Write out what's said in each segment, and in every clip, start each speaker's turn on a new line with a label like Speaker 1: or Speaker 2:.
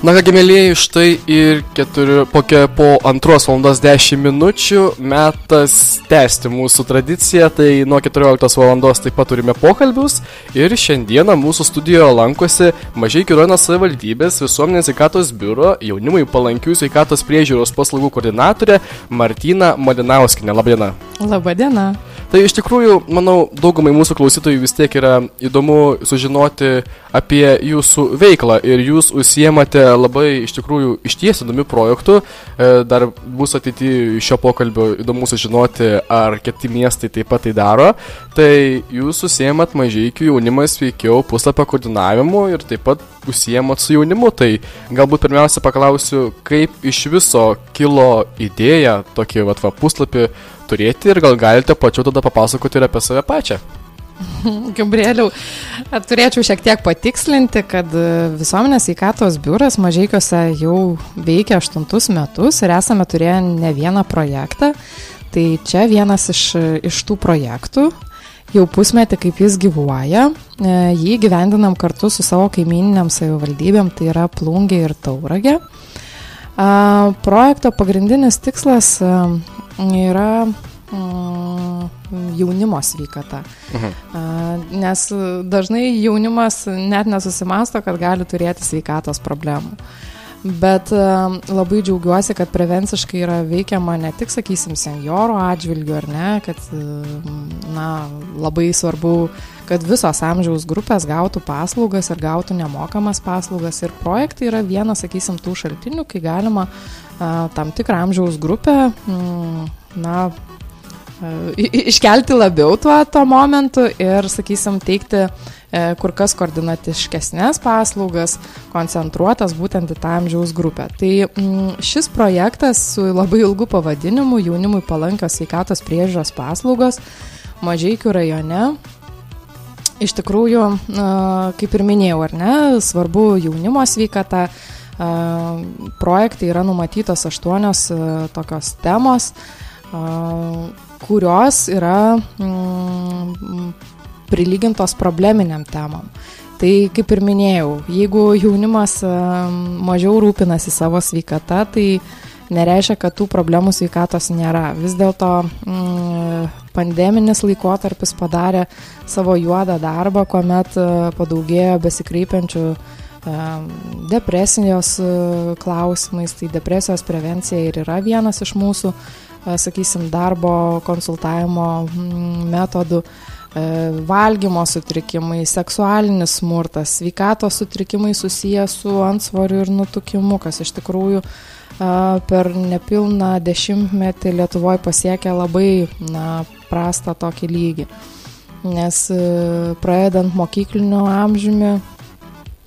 Speaker 1: Na kągi, mėlyjeji, štai ir keturi, po, po antros valandos 10 minučių metas tęsti mūsų tradiciją. Tai nuo 14 valandos taip pat turime pokalbius. Ir šiandieną mūsų studijoje lankosi Mažiai Kironas savivaldybės visuomenės sveikatos biuro jaunimui palankių sveikatos priežiūros paslaugų koordinatorė Martina Malinauskinė. Labadiena.
Speaker 2: Labadiena.
Speaker 1: Tai iš tikrųjų, manau, daugumai mūsų klausytojų vis tiek yra įdomu sužinoti apie jūsų veiklą ir jūs užsiemate labai iš tikrųjų išties įdomių projektų. E, dar bus ateityje šio pokalbio įdomu sužinoti, ar kiti miestai taip pat tai daro. Tai jūs užsiemat mažai iki jaunimas veikiau puslapio koordinavimu ir taip pat užsiemat su jaunimu. Tai galbūt pirmiausia paklausiu, kaip iš viso kilo idėja tokį vat, va, puslapį turėti ir gal galite pačiu tada papasakoti ir apie save pačią.
Speaker 2: Gabrieliau, turėčiau šiek tiek patikslinti, kad visuomenės įkatos biuras Mažiekiuose jau veikia aštuntus metus ir esame turėję ne vieną projektą. Tai čia vienas iš, iš tų projektų, jau pusmetį kaip jis gyvuoja, e, jį gyvendinam kartu su savo kaimininiam savivaldybėm, tai yra Plungė ir Tauragė. Projekto pagrindinis tikslas yra mm, jaunimo sveikata. Mhm. Nes dažnai jaunimas net nesusimasto, kad gali turėti sveikatos problemų. Bet labai džiaugiuosi, kad prevenciškai yra veikiama ne tik, sakysim, seniorų atžvilgių ar ne, kad na, labai svarbu, kad visos amžiaus grupės gautų paslaugas ir gautų nemokamas paslaugas. Ir projektai yra vienas, sakysim, tų šaltinių, kai galima tam tikrą amžiaus grupę m, na, iškelti labiau tuo, tuo momentu ir, sakysim, teikti e, kur kas koordinatiškesnės paslaugas, koncentruotas būtent į tą amžiaus grupę. Tai mm, šis projektas su labai ilgu pavadinimu jaunimui palankios sveikatos priežiūros paslaugos Mažiekių rajone. Iš tikrųjų, kaip ir minėjau, ar ne, svarbu jaunimo sveikata. Projektai yra numatytos aštuonios tokios temos kurios yra mm, prilygintos probleminiam temam. Tai kaip ir minėjau, jeigu jaunimas mažiau rūpinasi savo sveikata, tai nereiškia, kad tų problemų sveikatos nėra. Vis dėlto mm, pandeminis laikotarpis padarė savo juodą darbą, kuomet padaugėjo besikreipiančių depresijos klausimais, tai depresijos prevencija ir yra vienas iš mūsų sakysim, darbo konsultavimo mm, metodų, e, valgymo sutrikimai, seksualinis smurtas, sveikatos sutrikimai susiję su ansvoriu ir nutukimu, kas iš tikrųjų per nepilną dešimtmetį Lietuvoje pasiekė labai na, prastą tokį lygį. Nes e, praėdant mokykliniu amžiumi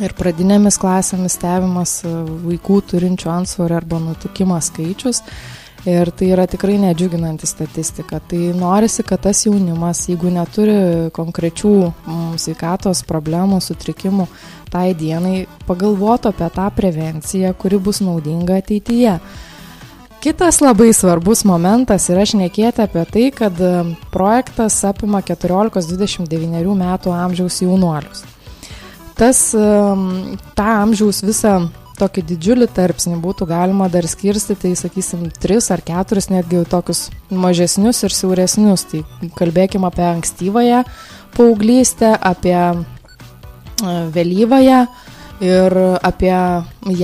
Speaker 2: ir pradinėmis klasėmis stebimas e, vaikų turinčių ansvorį arba nutukimą skaičius, Ir tai yra tikrai nedžiuginanti statistika. Tai norisi, kad tas jaunimas, jeigu neturi konkrečių mm, sveikatos problemų, sutrikimų tai dienai, pagalvotų apie tą prevenciją, kuri bus naudinga ateityje. Kitas labai svarbus momentas yra šnekėti apie tai, kad mm, projektas apima 14-29 metų amžiaus jaunuolius. Tas, mm, tą amžiaus visą tokį didžiulį tarpsnį būtų galima dar skirstyti į, sakysim, tris ar keturis netgi tokius mažesnius ir siauresnius. Tai kalbėkime apie ankstyvąją paauglystę, apie e, vėlyvąją ir apie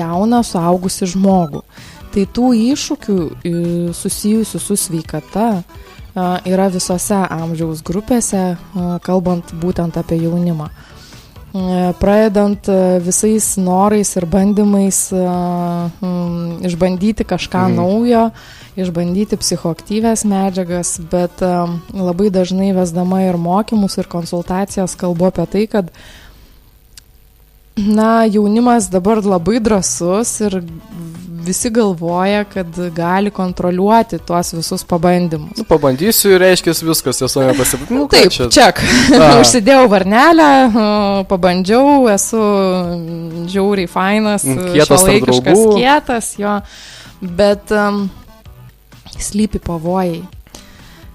Speaker 2: jauną suaugusi žmogų. Tai tų iššūkių e, susijusių su sveikata e, yra visose amžiaus grupėse, kalbant būtent apie jaunimą. Pradedant e, visais norais ir bandymais um, išbandyti kažką mm. naujo, išbandyti psichoaktyvės medžiagas, bet um, labai dažnai vesdama ir mokymus, ir konsultacijas kalbu apie tai, kad na, jaunimas dabar labai drasus ir visi galvoja, kad gali kontroliuoti tuos visus pabandymus.
Speaker 1: Nu, pabandysiu ir reiškia viskas, esu pasipirkęs. Nu,
Speaker 2: Taip, čia. Ček. Užsidėjau varnelę, pabandžiau, esu žiauriai fainas,
Speaker 1: mm, kietas,
Speaker 2: kietas, jo, bet um, slypi pavojai.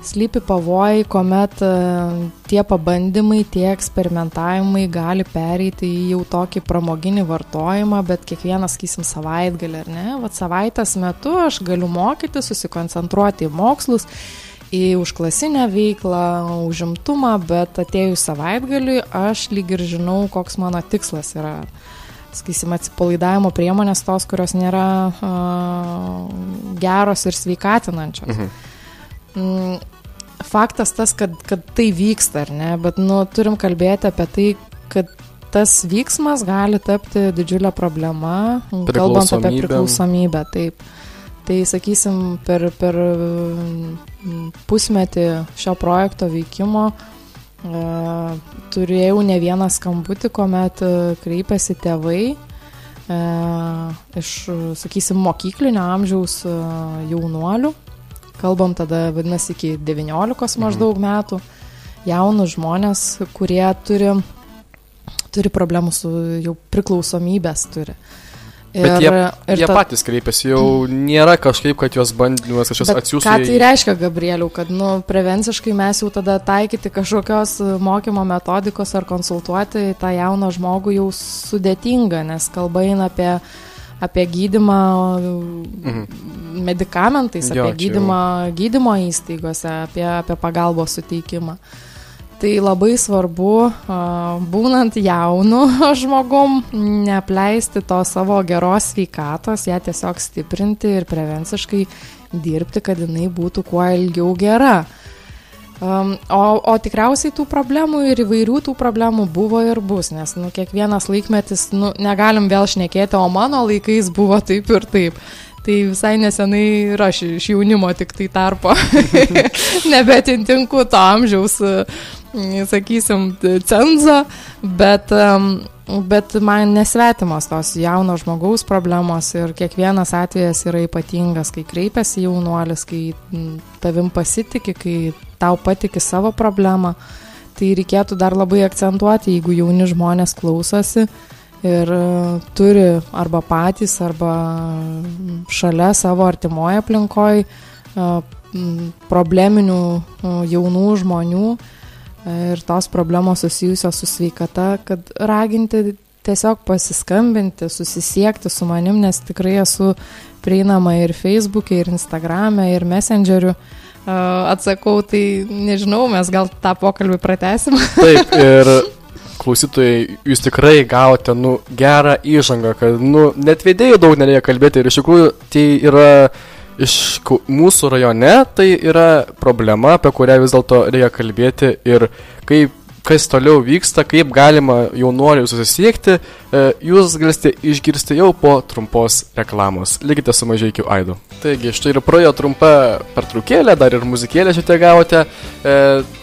Speaker 2: Slypi pavojai, kuomet e, tie pabandymai, tie eksperimentavimai gali pereiti į jau tokį pramoginį vartojimą, bet kiekvienas, sakysim, savaitgalį, ar ne? Vat savaitės metu aš galiu mokyti, susikoncentruoti į mokslus, į užklasinę veiklą, užimtumą, bet atėjus savaitgaliui aš lyg ir žinau, koks mano tikslas yra sakysim, atsipalaidavimo priemonės tos, kurios nėra uh, geros ir sveikatinančios. Mhm. Mm, faktas tas, kad, kad tai vyksta, ar ne, bet nu, turim kalbėti apie tai, kad tas vyksmas gali tapti didžiulę problemą, kalbant apie priklausomybę. Taip. Tai sakysim, per, per pusmetį šio projekto veikimo uh, turėjau ne vieną skambutį, kuomet e, kreipiasi tėvai e, iš, sakysim, mokyklinio amžiaus jaunuolių, kalbam tada vadinasi iki 19 mhm. maždaug metų, jaunus žmonės, kurie turi, turi problemų su jau priklausomybės turi.
Speaker 1: Ir, Bet jie, ir jie ta... patys kreipiasi, jau nėra kažkaip, kad juos bandymas kažkas atsiųstų.
Speaker 2: Ką tai reiškia, Gabrieliau, kad nu, prevenciškai mes jau tada taikyti kažkokios mokymo metodikos ar konsultuoti tą jauną žmogų jau sudėtinga, nes kalba eina apie, apie gydimą mhm. Medikamentais, apie jo, gydimą gydymo įstaigose, apie, apie pagalbos suteikimą. Tai labai svarbu, būnant jaunu žmogum, neapleisti to savo geros sveikatos, ją tiesiog stiprinti ir prevenciškai dirbti, kad jinai būtų kuo ilgiau gera. Um, o, o tikriausiai tų problemų ir įvairių tų problemų buvo ir bus, nes nu, kiekvienas laikmetis, nu, negalim vėl šnekėti, o mano laikais buvo taip ir taip. Tai visai nesenai ir aš iš jaunimo tik tai tarpo nebetintinku to amžiaus sakysim, cenzo, bet, bet man nesvetimos tos jauno žmogaus problemos ir kiekvienas atvejas yra ypatingas, kai kreipiasi jaunuolis, kai tavim pasitikė, kai tau patikė savo problemą. Tai reikėtų dar labai akcentuoti, jeigu jauni žmonės klausosi ir e, turi arba patys, arba šalia savo artimoje aplinkoje probleminių jaunų žmonių, ir tos problemos susijusios su sveikata, kad raginti tiesiog pasiskambinti, susisiekti su manim, nes tikrai esu prieinama ir Facebook'e, ir Instagram'e, ir Messengeriu. Atsakau, tai nežinau, mes gal tą pokalbį pratesim.
Speaker 1: Taip, ir klausytojai, jūs tikrai gavote, nu, gerą įžangą, kad, nu, net vedėjų daug nereikia kalbėti ir iš tikrųjų tai yra iš mūsų rajone tai yra problema, apie kurią vis dėlto reikia kalbėti ir kaip kas toliau vyksta, kaip galima jaunuoliui susisiekti, e, jūs galite išgirsti jau po trumpos reklamos. Likite su mažiekiu Aidu. Taigi, štai ir praėjo trumpa pertraukėlė, dar ir muzikėlę šiek tiek gavote. E,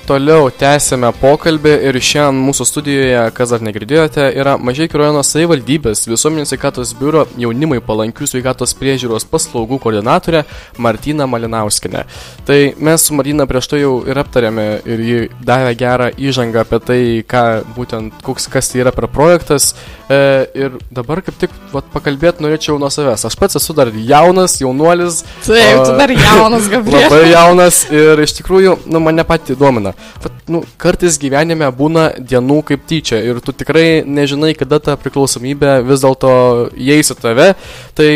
Speaker 1: toliau tęsėme pokalbį ir šiandien mūsų studijoje, kas dar negirdėjote, yra Mažiekių rajono savivaldybės visuomenės sveikatos biuro jaunimui palankių sveikatos priežiūros paslaugų koordinatorė Martina Malinauskinė. Tai mes su Martina prieš tai jau ir aptarėme ir ji davė gerą įžangą apie tai, ką būtent, koks, kas tai yra per projektas. E, ir dabar kaip tik vat, pakalbėti norėčiau nuo savęs. Aš pats esu dar jaunas, jaunuolis.
Speaker 2: Taip, o, tu dar jaunas, Gabriel.
Speaker 1: Labai jaunas ir iš tikrųjų, nu, mane pati domina. Vat, nu, kartais gyvenime būna dienų kaip tyčia ir tu tikrai nežinai, kada ta priklausomybė vis dėlto įeis į tave. Tai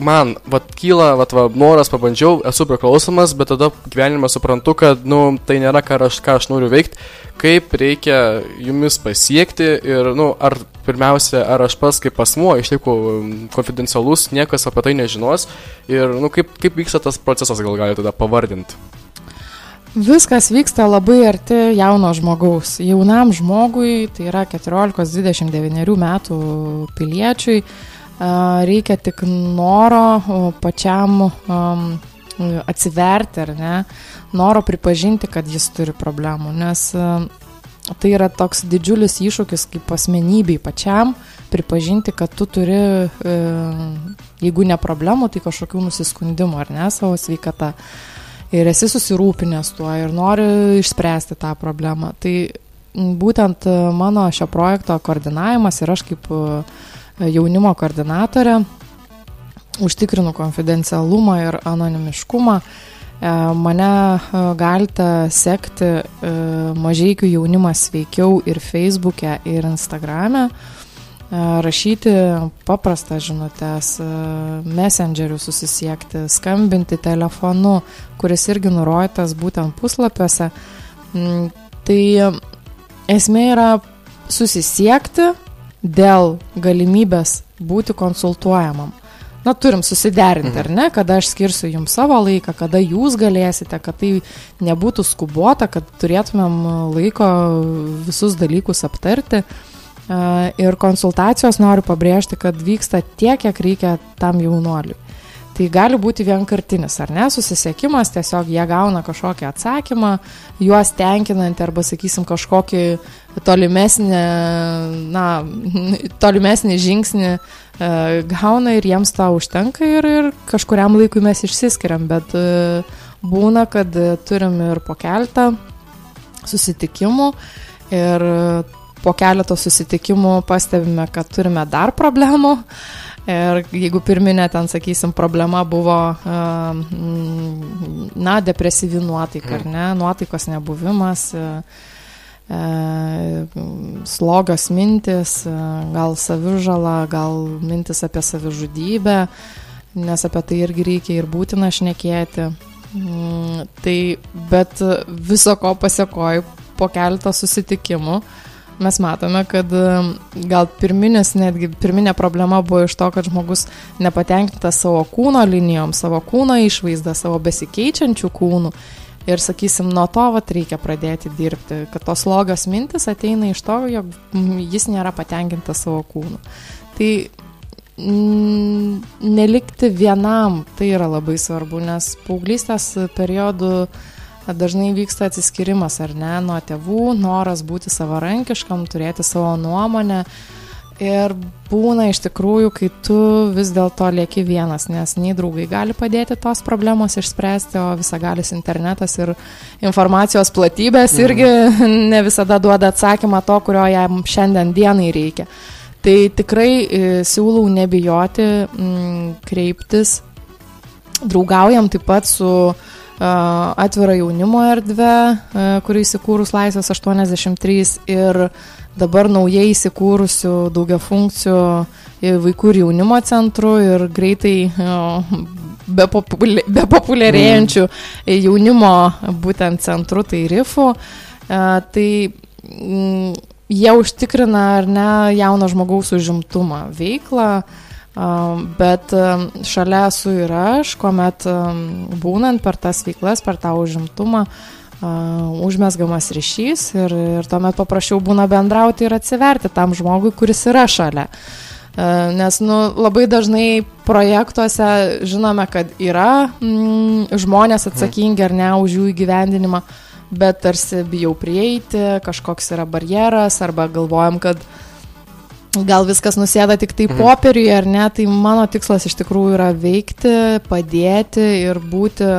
Speaker 1: man, vat, kyla, vat, va, noras pabandžiau, esu priklausomas, bet tada gyvenime suprantu, kad, nu, tai nėra, ką aš, ką aš noriu veikti, kaip reikia jumis pasiekti ir, nu, ar pirmiausia, ar aš pats kaip asmuo išliku konfidencialus, niekas apie tai nežinos ir, nu, kaip, kaip vyksta tas procesas, gal galite tada pavardinti.
Speaker 2: Viskas vyksta labai arti jauno žmogaus. Jaunam žmogui, tai yra 14-29 metų piliečiui, reikia tik noro pačiam atsiverti, ar ne, noro pripažinti, kad jis turi problemų, nes tai yra toks didžiulis iššūkis kaip asmenybei pačiam pripažinti, kad tu turi, e, jeigu ne problemų, tai kažkokių nusiskundimų, ar ne, savo sveikata. Ir esi susirūpinęs tuo ir nori išspręsti tą problemą. Tai būtent mano šio projekto koordinavimas ir aš kaip uh, jaunimo koordinatorė, užtikrinu konfidencialumą ir anonimiškumą Mane galite sekti Mažiekių jaunimas veikiau ir Facebook'e, ir Instagram'e rašyti paprastas žinutės, messengerių susisiekti, skambinti telefonu, kuris irgi nurodytas būtent puslapiuose. Mm, tai esmė yra susisiekti dėl galimybės būti konsultuojamam. Na, turim susiderinti, ar ne, kada aš skirsiu jums savo laiką, kada jūs galėsite, kad tai nebūtų skubota, kad turėtumėm laiko visus dalykus aptarti. Ir konsultacijos noriu pabrėžti, kad vyksta tiek, kiek reikia tam jaunuoliui. Tai gali būti vienkartinis, ar ne, susisiekimas, tiesiog jie gauna kažkokį atsakymą, juos tenkinantį arba, sakysim, kažkokį tolimesnį, na, tolimesnį žingsnį e, gauna ir jiems tą užtenka ir, ir kažkuriam laikui mes išsiskiriam, bet e, būna, kad turim ir po keltą susitikimų ir po keleto susitikimų pastebime, kad turime dar problemų. Ir jeigu pirminė ten, sakysim, problema buvo, na, depresyvi nuotaika, ar ne, nuotaikos nebuvimas, slogios mintis, gal savižala, gal mintis apie savižudybę, nes apie tai irgi reikia ir būtina šnekėti. Mm, tai, bet viso ko pasiekoju po keletą susitikimų, uh, mes matome, kad gal pirminis, netgi pirminė problema buvo iš to, kad žmogus nepatenkintas savo kūno linijom, savo kūno išvaizdą, savo besikeičiančių kūnų. Ir sakysim, nuo to vat, reikia pradėti dirbti, kad tos logios mintis ateina iš to, jog jis nėra patenkintas savo kūnu. Tai nelikti vienam, tai yra labai svarbu, nes paauglystės periodu uh, dažnai vyksta atsiskirimas ar ne nuo tėvų, noras būti savarankiškam, turėti savo nuomonę. Ir būna iš tikrųjų, kai tu vis dėlto lieki vienas, nes nei draugai gali padėti tos problemos išspręsti, o visagalis internetas ir informacijos platybės mhm. irgi ne visada duoda atsakymą to, kurio jam šiandien dienai reikia. Tai tikrai e, siūlau nebijoti m, mm, kreiptis. Draugaujam taip pat su uh, atvira jaunimo erdvė, kuri įsikūrus Laisvės 83 ir dabar naujai įsikūrusių daugia funkcijų vaikų ir jaunimo centrų ir greitai be, populia, be mm. jaunimo būtent centrų, tai RIFų. Tai jie užtikrina ar ne jauno žmogaus užimtumą veiklą Bet šalia esu ir aš, kuomet būnant per tas veiklas, per tą užimtumą, užmesgamas ryšys ir, ir tuomet paprašiau būna bendrauti ir atsiverti tam žmogui, kuris yra šalia. Nes nu, labai dažnai projektuose žinome, kad yra mm, žmonės atsakingi ar ne už jų įgyvendinimą, bet tarsi bijau prieiti, kažkoks yra barjeras arba galvojam, kad uh, gal viskas nusėda tik tai mhm. popieriuje ar ne, tai mano tikslas iš tikrųjų yra veikti, padėti ir būti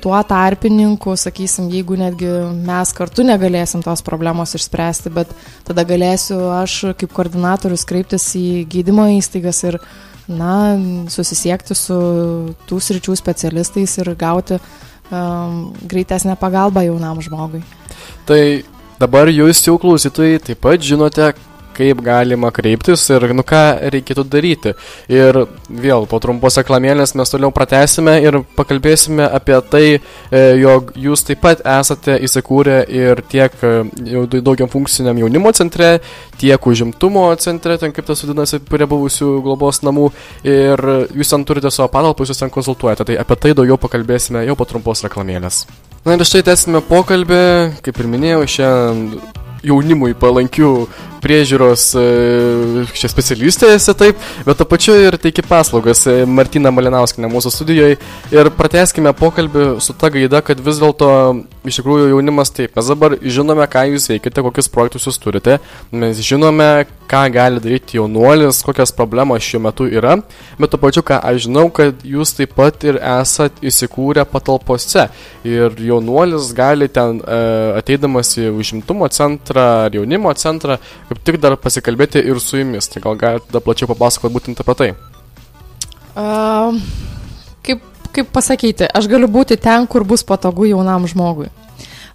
Speaker 2: tuo tarpininku, sakysim, jeigu netgi mes kartu negalėsim tos problemos išspręsti, bet tada galėsiu aš kaip koordinatorius kreiptis į gydymo įstaigas ir, na, susisiekti su tų sričių specialistais ir gauti um, greitesnę pagalbą jaunam žmogui.
Speaker 1: Tai dabar jūs jau klausytojai taip pat žinote, kaip galima kreiptis ir nu ką reikėtų daryti. Ir vėl po trumpos reklamėlės mes toliau pratesime ir pakalbėsime apie tai, e, jog jūs taip pat esate įsikūrę ir tiek e, daugiam funkciniam jaunimo centre, tiek užimtumo centre, ten kaip tas vadinasi, prie buvusių globos namų ir jūs ten turite savo patalpus, jūs ten konsultuojate. Tai apie tai daugiau pakalbėsime jau po trumpos reklamėlės. Na ir štai tęsime pokalbį, kaip ir minėjau, šiandien jaunimui palankių priežiūros e, čia specialistė esi taip, bet to pačiu ir teiki paslaugas e, Martina Malinauskinė mūsų studijoje ir prateskime pokalbį su ta gaida, kad vis dėlto iš tikrųjų jaunimas taip, mes dabar žinome, ką jūs veikite, kokius projektus jūs turite, mes žinome, ką gali daryti jaunuolis, kokios problemos šiuo metu yra, bet to pačiu, ką aš žinau, kad jūs taip pat ir esat įsikūrę patalpose. Ir jaunuolis gali ten e, ateidamas į užimtumo centrą ar jaunimo centrą, kaip tik dar pasikalbėti ir su jumis. Tai gal galite dar plačiau papasakoti būtent apie tai?
Speaker 2: Uh, kaip kaip pasakyti, aš galiu būti ten, kur bus patogu jaunam žmogui.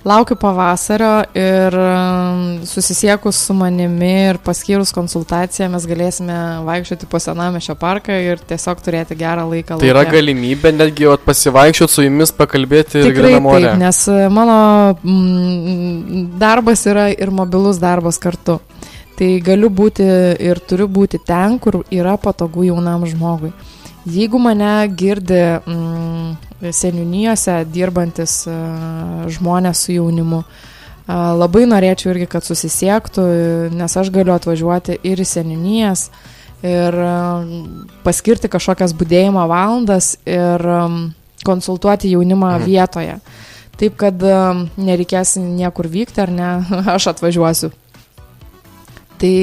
Speaker 2: Laukiu pavasario ir um, susisiekus su manimi ir paskyrus konsultaciją mes galėsime vaikščioti po senamešio parką ir tiesiog turėti gerą laiką.
Speaker 1: Tai yra galimybė netgi pasivaikščioti su jumis, pakalbėti ir
Speaker 2: grinamorė. Taip, nes e, mano mm, darbas yra ir mobilus darbas kartu. Tai galiu būti ir turiu būti ten, kur yra patogu jaunam žmogui. Jeigu mane girdi mm, seniūnijose dirbantis uh, žmonės su jaunimu, uh, labai norėčiau irgi, kad susisiektų, nes aš galiu atvažiuoti ir į seniūnijas ir uh, paskirti kažkokias būdėjimo valandas ir konsultuoti jaunimą mhm. vietoje. Taip, kad nereikės niekur vykti ar ne, aš atvažiuosiu. Tai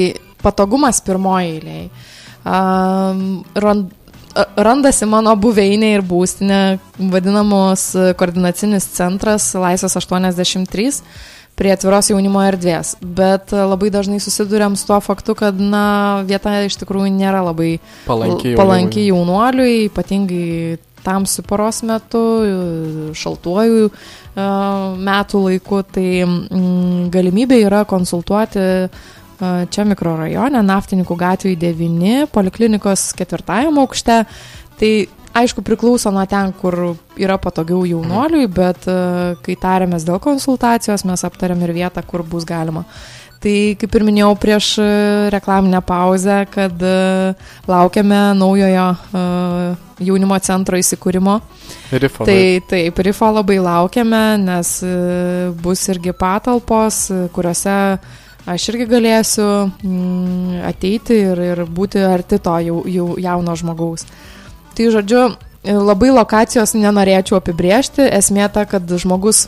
Speaker 2: patogumas pirmoji eiliai. Um, rand, randasi mano buveinė ir būstinė, vadinamos koordinacinis centras Laisvės 83 prie atviros jaunimo erdvės. Bet labai dažnai susidurėm su tuo faktu, kad na, vieta iš tikrųjų nėra labai palanki, palanki jaunuoliui, ypatingai tamsių paros metu, šaltuoju metų laiku. Tai mm, galimybė yra konsultuoti čia mikrorajone, Naftininkų gatvėje 9, poliklinikos ketvirtajame aukšte. Tai aišku priklauso nuo ten, kur yra patogiau jaunuoliui, bet kai tarėmės dėl konsultacijos, mes aptarėm ir vietą, kur bus galima. Tai kaip ir minėjau prieš reklaminę pauzę, kad laukiame naujojo jaunimo centro įsikūrimo.
Speaker 1: Rifo.
Speaker 2: Tai taip, Rifo labai laukiame, nes bus irgi patalpos, kuriuose aš irgi galėsiu mm, ateiti ir, ir būti arti to jau, jau jauno žmogaus. Tai žodžiu, labai lokacijos nenorėčiau apibriežti, esmė ta, kad žmogus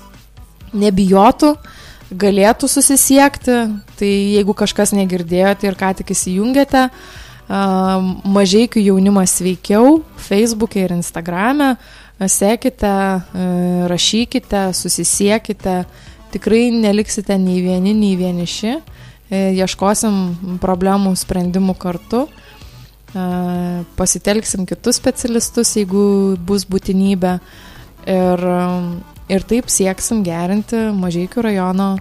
Speaker 2: nebijotų, galėtų susisiekti, tai jeigu kažkas negirdėjote ir ką tik įsijungėte, mažiekių jaunimas sveikiau, Facebook'e ir Instagram'e, sekite, rašykite, susisiekite, tikrai neliksite nei vieni, nei vieniši, e, ieškosim problemų sprendimų kartu, e, pasitelksim kitus specialistus, jeigu bus būtinybė ir, ir taip sieksim gerinti Mažiekių rajono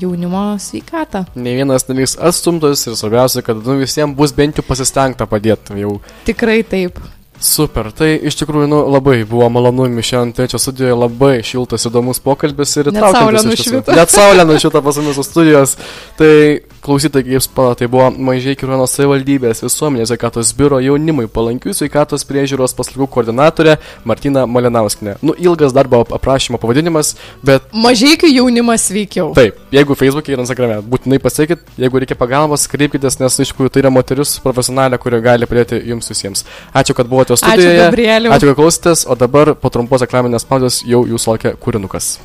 Speaker 2: jaunimo sveikatą.
Speaker 1: Ne vienas neliks atstumtas ir svarbiausia, kad nu, visiems bus bent jau pasistengta padėti jau.
Speaker 2: Tikrai taip.
Speaker 1: Super, tai iš tikrųjų nu, labai buvo malonu šiandien trečio studijoje, labai šiltas įdomus pokalbis ir
Speaker 2: įtraukiantis.
Speaker 1: Net saulė nušvita pas mūsų studijos. Tai Klausytojai, kaip spala, tai buvo Mažiai Kirono savivaldybės visuomenės sveikatos biuro jaunimui palankių sveikatos priežiūros paslaugų koordinatorė Martina Malinauskinė. Nu, ilgas darbo aprašymo pavadinimas, bet...
Speaker 2: Mažiai jaunimas veikiau.
Speaker 1: Taip, jeigu Facebook'e ir Instagram'e, būtinai pasakykit, jeigu reikia pagalbos, kreipkitės, nes iš tikrųjų tai yra moteris profesionalė, kuri gali padėti jums visiems. Ačiū, kad buvote studijoje.
Speaker 2: Ačiū, Gabrieliu.
Speaker 1: Ačiū, kad klausėtės, o dabar po trumpos reklaminės pauzės jau jūsų laukia kūrinukas.